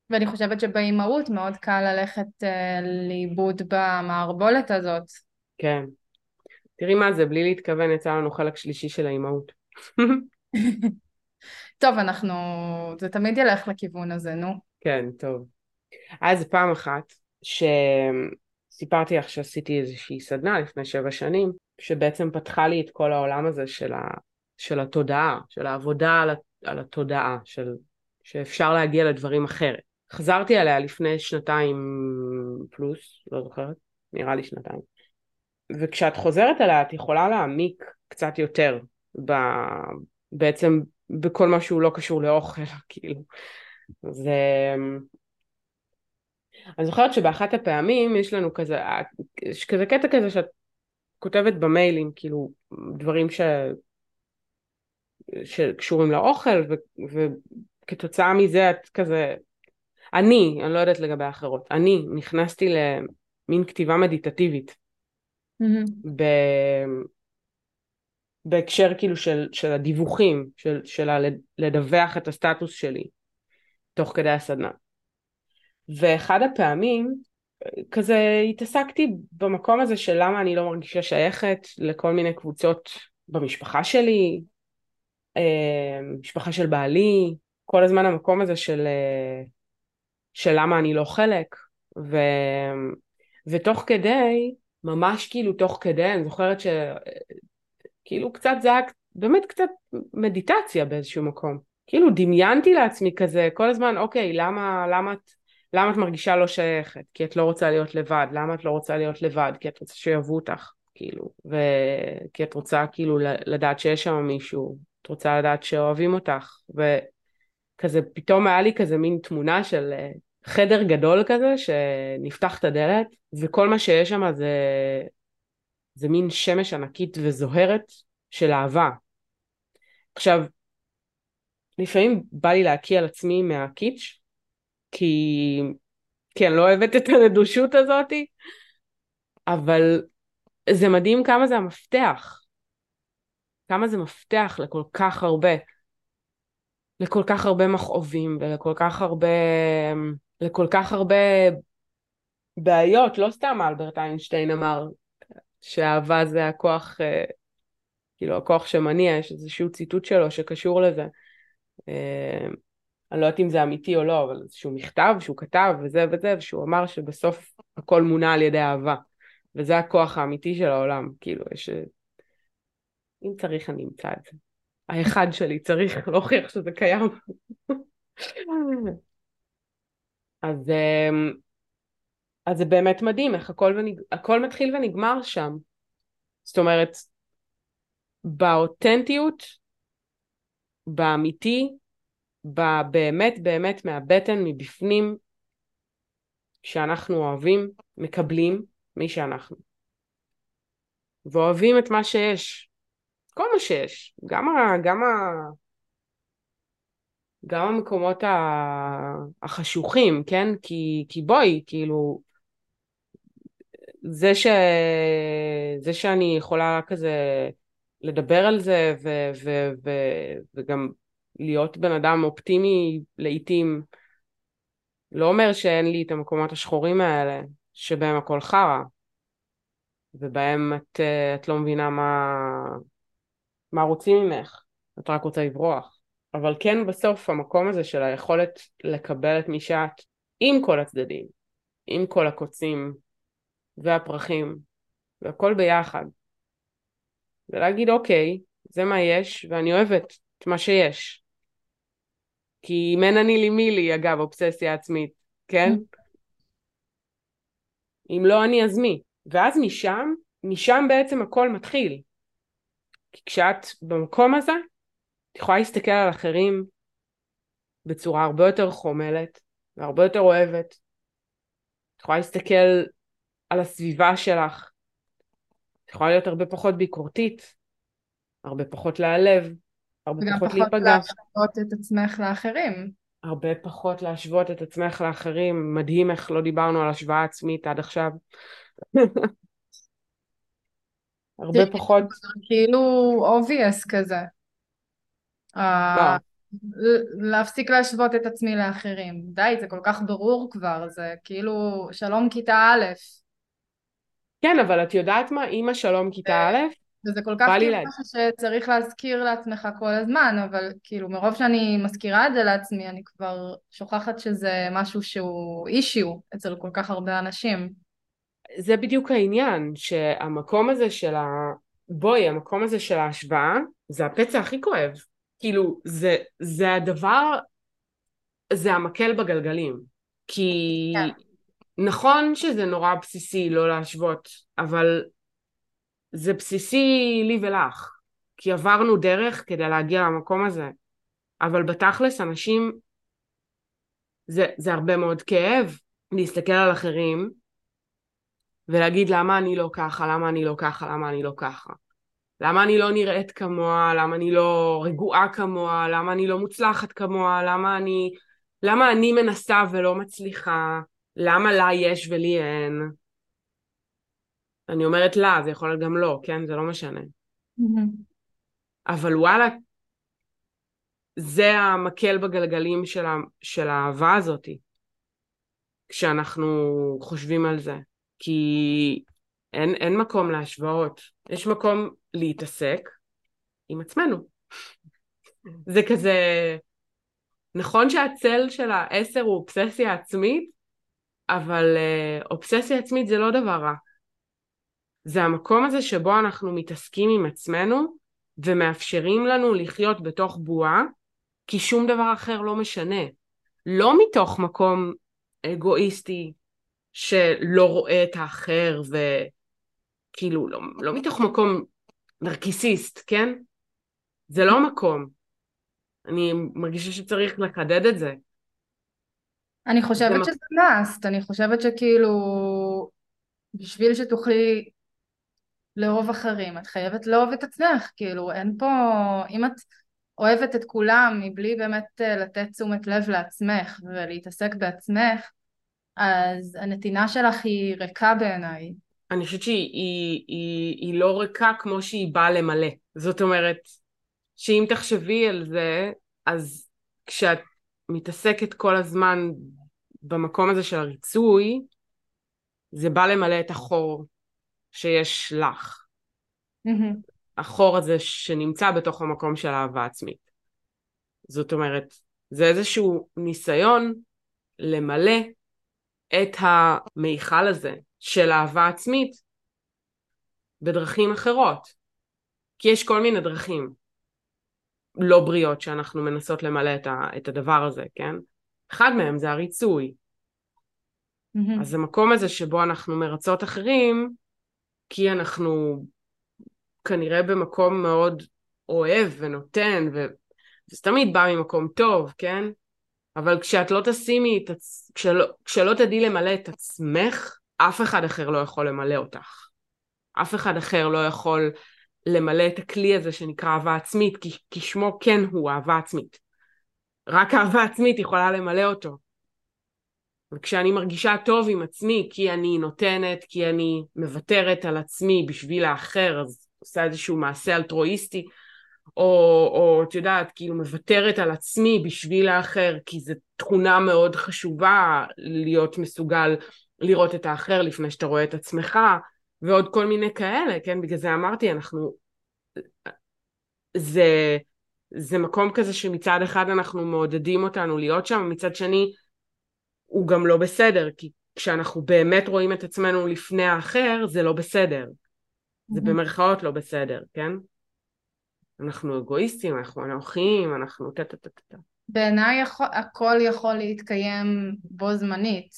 ואני חושבת שבאימהות מאוד קל ללכת uh, לאיבוד במערבולת הזאת. כן. תראי מה זה, בלי להתכוון יצא לנו חלק שלישי של האימהות. טוב, אנחנו... זה תמיד ילך לכיוון הזה, נו. כן, טוב. אז פעם אחת, שסיפרתי לך שעשיתי איזושהי סדנה לפני שבע שנים, שבעצם פתחה לי את כל העולם הזה של, ה... של התודעה, של העבודה על. על התודעה, של... שאפשר להגיע לדברים אחרת. חזרתי עליה לפני שנתיים פלוס, לא זוכרת, נראה לי שנתיים. וכשאת חוזרת עליה את יכולה להעמיק קצת יותר ב... בעצם בכל מה שהוא לא קשור לאוכל, כאילו. זה... אני זוכרת שבאחת הפעמים יש לנו כזה, יש כזה קטע כזה שאת כותבת במיילים, כאילו, דברים ש... שקשורים לאוכל, ו... וכתוצאה מזה את כזה, אני, אני לא יודעת לגבי האחרות, אני נכנסתי למין כתיבה מדיטטיבית. Mm-hmm. ב... בהקשר כאילו של, של הדיווחים, של, של לדווח את הסטטוס שלי תוך כדי הסדנה. ואחד הפעמים כזה התעסקתי במקום הזה של למה אני לא מרגישה שייכת לכל מיני קבוצות במשפחה שלי, אה, משפחה של בעלי, כל הזמן המקום הזה של, אה, של למה אני לא חלק, ו, ותוך כדי, ממש כאילו תוך כדי, אני זוכרת שכאילו קצת זה היה באמת קצת מדיטציה באיזשהו מקום. כאילו דמיינתי לעצמי כזה כל הזמן, אוקיי, למה, למה את... למה את מרגישה לא שייכת? כי את לא רוצה להיות לבד. למה את לא רוצה להיות לבד? כי את רוצה שיאהבו אותך, כאילו. וכי את רוצה כאילו לדעת שיש שם מישהו. את רוצה לדעת שאוהבים אותך. וכזה פתאום היה לי כזה מין תמונה של אה, חדר גדול כזה שנפתח את הדלת וכל מה שיש שם זה, זה מין שמש ענקית וזוהרת של אהבה. עכשיו, לפעמים בא לי להקיא על עצמי מהקיץ' כי, כי אני לא אוהבת את הנדושות הזאתי, אבל זה מדהים כמה זה המפתח. כמה זה מפתח לכל כך הרבה, לכל כך הרבה מכאובים ולכל כך הרבה, לכל כך הרבה בעיות. לא סתם אלברט איינשטיין אמר שאהבה זה הכוח, אה, כאילו הכוח שמניע, יש איזשהו ציטוט שלו שקשור לזה. אה, אני לא יודעת אם זה אמיתי או לא, אבל איזשהו מכתב שהוא כתב וזה וזה, ושהוא אמר שבסוף הכל מונע על ידי אהבה. וזה הכוח האמיתי של העולם, כאילו, יש... אם צריך אני אמצא את זה. האחד שלי צריך להוכיח שזה קיים. אז, אמ, אז זה באמת מדהים איך הכל, ונג... הכל מתחיל ונגמר שם. זאת אומרת, באותנטיות, באמיתי, באמת באמת מהבטן, מבפנים, שאנחנו אוהבים, מקבלים מי שאנחנו. ואוהבים את מה שיש. כל מה שיש. גם, ה, גם, ה, גם המקומות החשוכים, כן? כי, כי בואי, כאילו, זה, ש... זה שאני יכולה כזה לדבר על זה ו... ו... ו... וגם להיות בן אדם אופטימי לעיתים לא אומר שאין לי את המקומות השחורים האלה שבהם הכל חרא ובהם את, את לא מבינה מה, מה רוצים ממך, את רק רוצה לברוח. אבל כן בסוף המקום הזה של היכולת לקבל את מי שאת עם כל הצדדים, עם כל הקוצים והפרחים והכל ביחד. ולהגיד אוקיי, זה מה יש ואני אוהבת את מה שיש. כי אם אין אני לי מי לי, אגב, אובססיה עצמית, כן? אם לא אני אז מי? ואז משם, משם בעצם הכל מתחיל. כי כשאת במקום הזה, את יכולה להסתכל על אחרים בצורה הרבה יותר חומלת והרבה יותר אוהבת. את יכולה להסתכל על הסביבה שלך. את יכולה להיות הרבה פחות ביקורתית, הרבה פחות להיעלב, הרבה פחות להיפגע. וגם פחות להשוות את עצמך לאחרים. הרבה פחות להשוות את עצמך לאחרים. מדהים איך לא דיברנו על השוואה עצמית עד עכשיו. הרבה פחות... כאילו obvious כזה. אה, להפסיק להשוות את עצמי לאחרים. די, זה כל כך ברור כבר, זה כאילו שלום כיתה א'. כן, אבל את יודעת מה? עם השלום כיתה א', וזה כל כך כאילו משהו שצריך להזכיר לעצמך כל הזמן, אבל כאילו מרוב שאני מזכירה את זה לעצמי, אני כבר שוכחת שזה משהו שהוא אישיו אצל כל כך הרבה אנשים. זה בדיוק העניין, שהמקום הזה של ה... בואי, המקום הזה של ההשוואה, זה הפצע הכי כואב. כאילו, זה, זה הדבר, זה המקל בגלגלים. כי. כן. נכון שזה נורא בסיסי לא להשוות, אבל זה בסיסי לי ולך. כי עברנו דרך כדי להגיע למקום הזה. אבל בתכלס אנשים, זה, זה הרבה מאוד כאב להסתכל על אחרים ולהגיד למה אני לא ככה, למה אני לא ככה, למה אני לא ככה. למה אני לא נראית כמוה, למה אני לא רגועה כמוה, למה אני לא מוצלחת כמוה, למה אני, למה אני מנסה ולא מצליחה, למה לה יש ולי אין. אני אומרת לה, זה יכול להיות גם לא, כן? זה לא משנה. Mm-hmm. אבל וואלה, זה המקל בגלגלים של, ה, של האהבה הזאתי, כשאנחנו חושבים על זה. כי אין, אין מקום להשוואות, יש מקום להתעסק עם עצמנו. זה כזה, נכון שהצל של העשר הוא אובססיה עצמית, אבל אה, אובססיה עצמית זה לא דבר רע. זה המקום הזה שבו אנחנו מתעסקים עם עצמנו ומאפשרים לנו לחיות בתוך בועה, כי שום דבר אחר לא משנה. לא מתוך מקום אגואיסטי שלא רואה את האחר וכאילו לא, לא מתוך מקום נרקיסיסט, כן? זה לא מקום. אני מרגישה שצריך לחדד את זה. אני חושבת שזה מאסט, אני חושבת שכאילו בשביל שתוכלי לאהוב אחרים, את חייבת לאהוב את עצמך, כאילו אין פה, אם את אוהבת את כולם מבלי באמת אה, לתת תשומת לב לעצמך ולהתעסק בעצמך, אז הנתינה שלך היא ריקה בעיניי. אני חושבת שהיא היא, היא, היא לא ריקה כמו שהיא באה למלא. זאת אומרת, שאם תחשבי על זה, אז כשאת מתעסקת כל הזמן במקום הזה של הריצוי, זה בא למלא את החור שיש לך. Mm-hmm. החור הזה שנמצא בתוך המקום של אהבה עצמית. זאת אומרת, זה איזשהו ניסיון למלא את המיכל הזה של אהבה עצמית בדרכים אחרות. כי יש כל מיני דרכים לא בריאות שאנחנו מנסות למלא את, ה, את הדבר הזה, כן? אחד מהם זה הריצוי. מהמם. אז המקום הזה שבו אנחנו מרצות אחרים, כי אנחנו כנראה במקום מאוד אוהב ונותן, ו... וזה תמיד בא ממקום טוב, כן? אבל כשאת לא תשימי. כשלא, כשלא תדעי למלא את עצמך, אף אחד אחר לא יכול למלא אותך. אף אחד אחר לא יכול למלא את הכלי הזה שנקרא אהבה עצמית, כי, כי שמו כן הוא אהבה עצמית. רק אהבה עצמית יכולה למלא אותו. וכשאני מרגישה טוב עם עצמי, כי אני נותנת, כי אני מוותרת על עצמי בשביל האחר, אז עושה איזשהו מעשה אלטרואיסטי, או, או את יודעת, כאילו מוותרת על עצמי בשביל האחר, כי זו תכונה מאוד חשובה להיות מסוגל לראות את האחר לפני שאתה רואה את עצמך, ועוד כל מיני כאלה, כן? בגלל זה אמרתי, אנחנו... זה, זה מקום כזה שמצד אחד אנחנו מעודדים אותנו להיות שם, מצד שני הוא גם לא בסדר, כי כשאנחנו באמת רואים את עצמנו לפני האחר, זה לא בסדר. זה במרכאות לא בסדר, כן? אנחנו אגואיסטים, אנחנו אנוכיים, אנחנו טה טה טה טה. בעיניי הכל יכול להתקיים בו זמנית.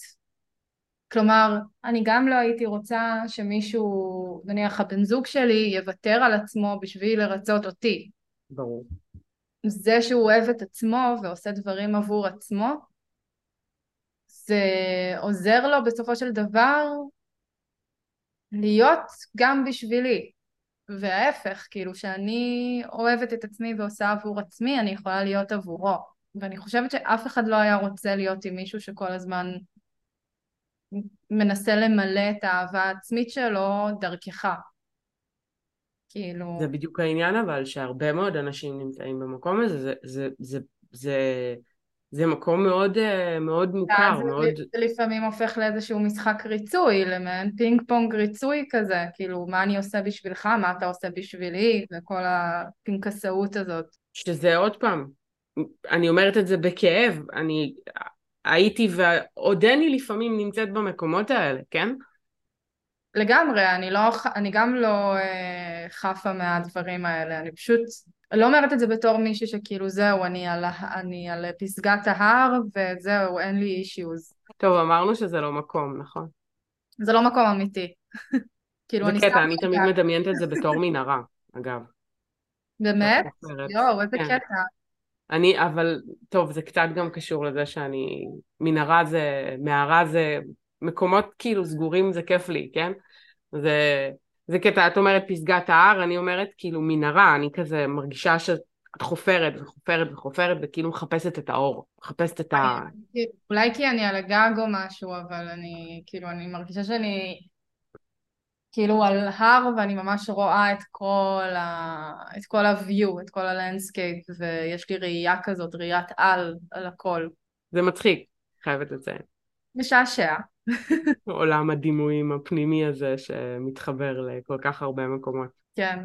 כלומר, אני גם לא הייתי רוצה שמישהו, נניח הבן זוג שלי, יוותר על עצמו בשביל לרצות אותי. ברור. זה שהוא אוהב את עצמו ועושה דברים עבור עצמו, זה עוזר לו בסופו של דבר להיות גם בשבילי. וההפך, כאילו שאני אוהבת את עצמי ועושה עבור עצמי, אני יכולה להיות עבורו. ואני חושבת שאף אחד לא היה רוצה להיות עם מישהו שכל הזמן מנסה למלא את האהבה העצמית שלו דרכך. כאילו... זה בדיוק העניין אבל, שהרבה מאוד אנשים נמצאים במקום הזה, זה, זה, זה, זה, זה מקום מאוד, אה, מאוד מוכר, זה, מאוד... זה לפעמים הופך לאיזשהו משחק ריצוי, למעין פינג פונג ריצוי כזה, כאילו מה אני עושה בשבילך, מה אתה עושה בשבילי, וכל הפנקסאות הזאת. שזה עוד פעם, אני אומרת את זה בכאב, אני הייתי ועודני לפעמים נמצאת במקומות האלה, כן? לגמרי, אני, לא, אני גם לא אה, חפה מהדברים האלה, אני פשוט לא אומרת את זה בתור מישהי שכאילו זהו, אני על, אני על פסגת ההר וזהו, אין לי אישיוז. טוב, אמרנו שזה לא מקום, נכון? זה לא מקום אמיתי. כאילו זה קטע, אני תמיד מדמיינת את זה בתור מנהרה, אגב. באמת? יואו, איזה כן. קטע. אני, אבל, טוב, זה קצת גם קשור לזה שאני, מנהרה זה, מערה זה, מקומות כאילו סגורים זה כיף לי, כן? זה, זה קטע, את אומרת פסגת ההר, אני אומרת כאילו מנהרה, אני כזה מרגישה שאת חופרת וחופרת וחופרת וכאילו מחפשת את האור, מחפשת את ה... אולי כי אני על הגג או משהו, אבל אני, כאילו, אני מרגישה שאני כאילו על הר ואני ממש רואה את כל ה... את כל ה-view, את כל ה-landscape, ויש לי ראייה כזאת, ראיית על, על הכל. זה מצחיק, חייבת לציין. משעשע. עולם הדימויים הפנימי הזה שמתחבר לכל כך הרבה מקומות. כן.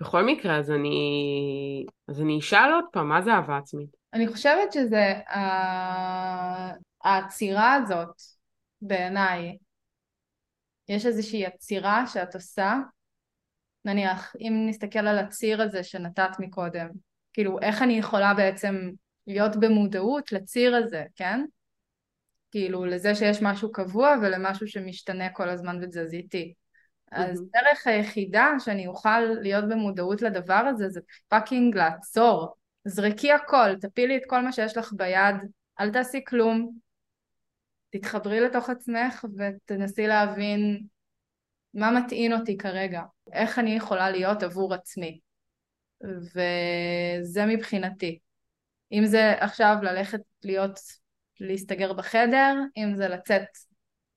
בכל מקרה, אז אני, אז אני אשאל עוד פעם, מה זה אהבה עצמית? אני חושבת שזה העצירה הזאת, בעיניי, יש איזושהי עצירה שאת עושה, נניח, אם נסתכל על הציר הזה שנתת מקודם, כאילו, איך אני יכולה בעצם להיות במודעות לציר הזה, כן? כאילו לזה שיש משהו קבוע ולמשהו שמשתנה כל הזמן וזז איתי. אז דרך היחידה שאני אוכל להיות במודעות לדבר הזה זה פאקינג לעצור. זרקי הכל, תפילי את כל מה שיש לך ביד, אל תעשי כלום, תתחברי לתוך עצמך ותנסי להבין מה מטעין אותי כרגע, איך אני יכולה להיות עבור עצמי. וזה מבחינתי. אם זה עכשיו ללכת להיות להסתגר בחדר, אם זה לצאת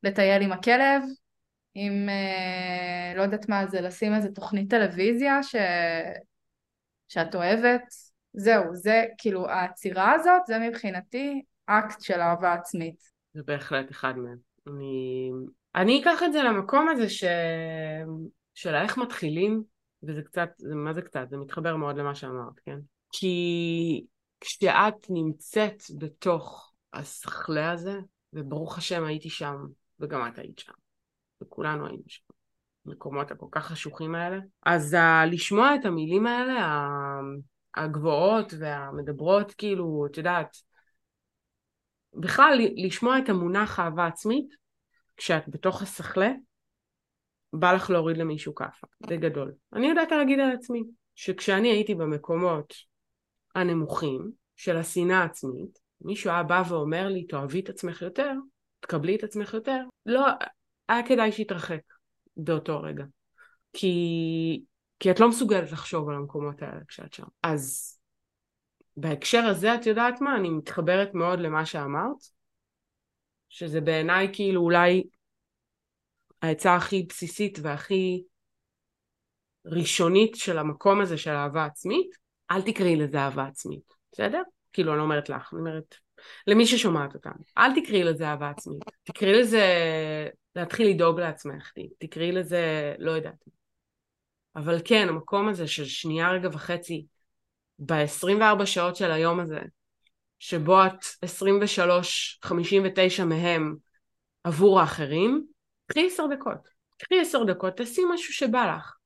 לטייל עם הכלב, אם אה, לא יודעת מה זה, לשים איזה תוכנית טלוויזיה ש... שאת אוהבת, זהו, זה כאילו העצירה הזאת, זה מבחינתי אקט של אהבה עצמית. זה בהחלט אחד מהם. אני, אני אקח את זה למקום הזה ש... של איך מתחילים, וזה קצת, מה זה קצת? זה מתחבר מאוד למה שאמרת, כן? כי כשאת נמצאת בתוך הסכלה הזה, וברוך השם הייתי שם, וגם את היית שם, וכולנו היינו שם, במקומות הכל כך חשוכים האלה. אז ה- לשמוע את המילים האלה, הגבוהות והמדברות, כאילו, את יודעת, בכלל לשמוע את המונח אהבה עצמית, כשאת בתוך הסחלה, בא לך להוריד למישהו כאפה, בגדול. אני יודעת להגיד על עצמי, שכשאני הייתי במקומות הנמוכים של השנאה העצמית, מישהו היה בא ואומר לי, תאהבי את עצמך יותר, תקבלי את עצמך יותר, לא, היה כדאי שיתרחק באותו רגע. כי, כי את לא מסוגלת לחשוב על המקומות האלה כשאת שם. אז בהקשר הזה, את יודעת מה? אני מתחברת מאוד למה שאמרת, שזה בעיניי כאילו אולי העצה הכי בסיסית והכי ראשונית של המקום הזה של אהבה עצמית, אל תקראי לזה אהבה עצמית, בסדר? כאילו אני לא אומרת לך, אני אומרת למי ששומעת אותנו, אל תקראי לזה אהבה עצמית, תקראי לזה להתחיל לדאוג לעצמך, תקראי לזה לא יודעת. אבל כן, המקום הזה של שנייה רגע וחצי ב-24 שעות של היום הזה, שבו את 23-59 מהם עבור האחרים, קחי עשר דקות. קחי עשר דקות, תעשי משהו שבא לך.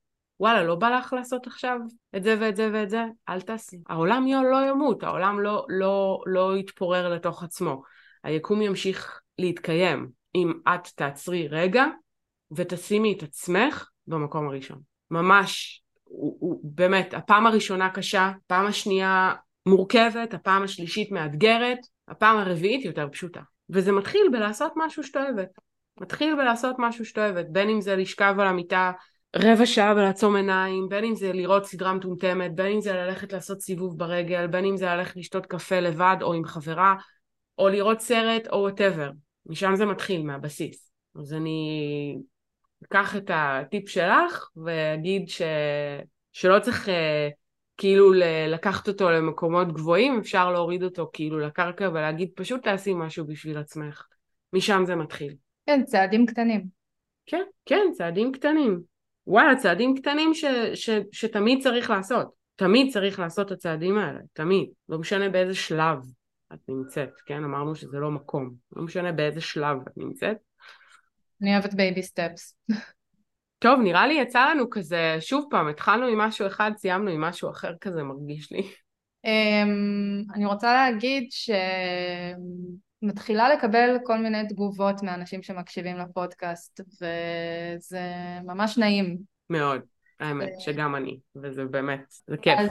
וואלה, לא בא לך לעשות עכשיו את זה ואת זה ואת זה? אל תעשי. העולם לא ימות, העולם לא, לא, לא יתפורר לתוך עצמו. היקום ימשיך להתקיים אם את תעצרי רגע ותשימי את עצמך במקום הראשון. ממש, הוא, הוא באמת, הפעם הראשונה קשה, הפעם השנייה מורכבת, הפעם השלישית מאתגרת, הפעם הרביעית יותר פשוטה. וזה מתחיל בלעשות משהו שאת אוהבת. מתחיל בלעשות משהו שאת אוהבת, בין אם זה לשכב על המיטה רבע שעה ולעצום עיניים, בין אם זה לראות סדרה מטומטמת, בין אם זה ללכת לעשות סיבוב ברגל, בין אם זה ללכת לשתות קפה לבד או עם חברה, או לראות סרט או whatever. משם זה מתחיל, מהבסיס. אז אני אקח את הטיפ שלך ואגיד ש... שלא צריך אה, כאילו לקחת אותו למקומות גבוהים, אפשר להוריד אותו כאילו לקרקע ולהגיד פשוט תעשי משהו בשביל עצמך. משם זה מתחיל. כן, צעדים קטנים. כן, כן, צעדים קטנים. וואלה, צעדים קטנים ש, ש, שתמיד צריך לעשות. תמיד צריך לעשות את הצעדים האלה, תמיד. לא משנה באיזה שלב את נמצאת, כן? אמרנו שזה לא מקום. לא משנה באיזה שלב את נמצאת. אני אוהבת baby steps. טוב, נראה לי יצא לנו כזה, שוב פעם, התחלנו עם משהו אחד, סיימנו עם משהו אחר כזה, מרגיש לי. אמ, אני רוצה להגיד שמתחילה לקבל כל מיני תגובות מאנשים שמקשיבים לפודקאסט, וזה ממש נעים. מאוד, האמת, שגם אני, וזה באמת, זה כיף. אז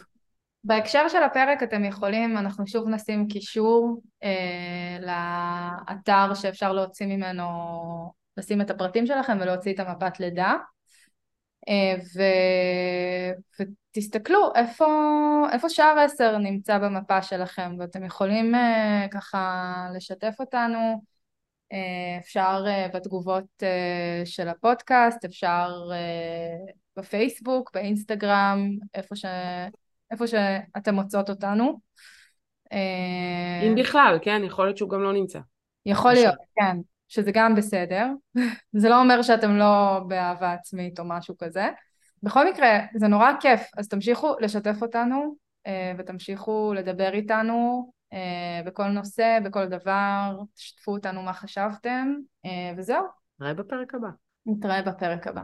בהקשר של הפרק אתם יכולים, אנחנו שוב נשים קישור אה, לאתר שאפשר להוציא ממנו, לשים את הפרטים שלכם ולהוציא את המבט לידה. אה, ו... ותסתכלו איפה, איפה שער עשר נמצא במפה שלכם ואתם יכולים אה, ככה לשתף אותנו אה, אפשר בתגובות של הפודקאסט, אפשר בפייסבוק, באינסטגרם, איפה, ש... איפה שאתם מוצאות אותנו. אם בכלל, כן? יכול להיות שהוא גם לא נמצא. יכול להיות, כן. שזה גם בסדר, זה לא אומר שאתם לא באהבה עצמית או משהו כזה. בכל מקרה, זה נורא כיף, אז תמשיכו לשתף אותנו אה, ותמשיכו לדבר איתנו אה, בכל נושא, בכל דבר, תשתפו אותנו מה חשבתם, אה, וזהו. נתראה בפרק הבא. נתראה בפרק הבא.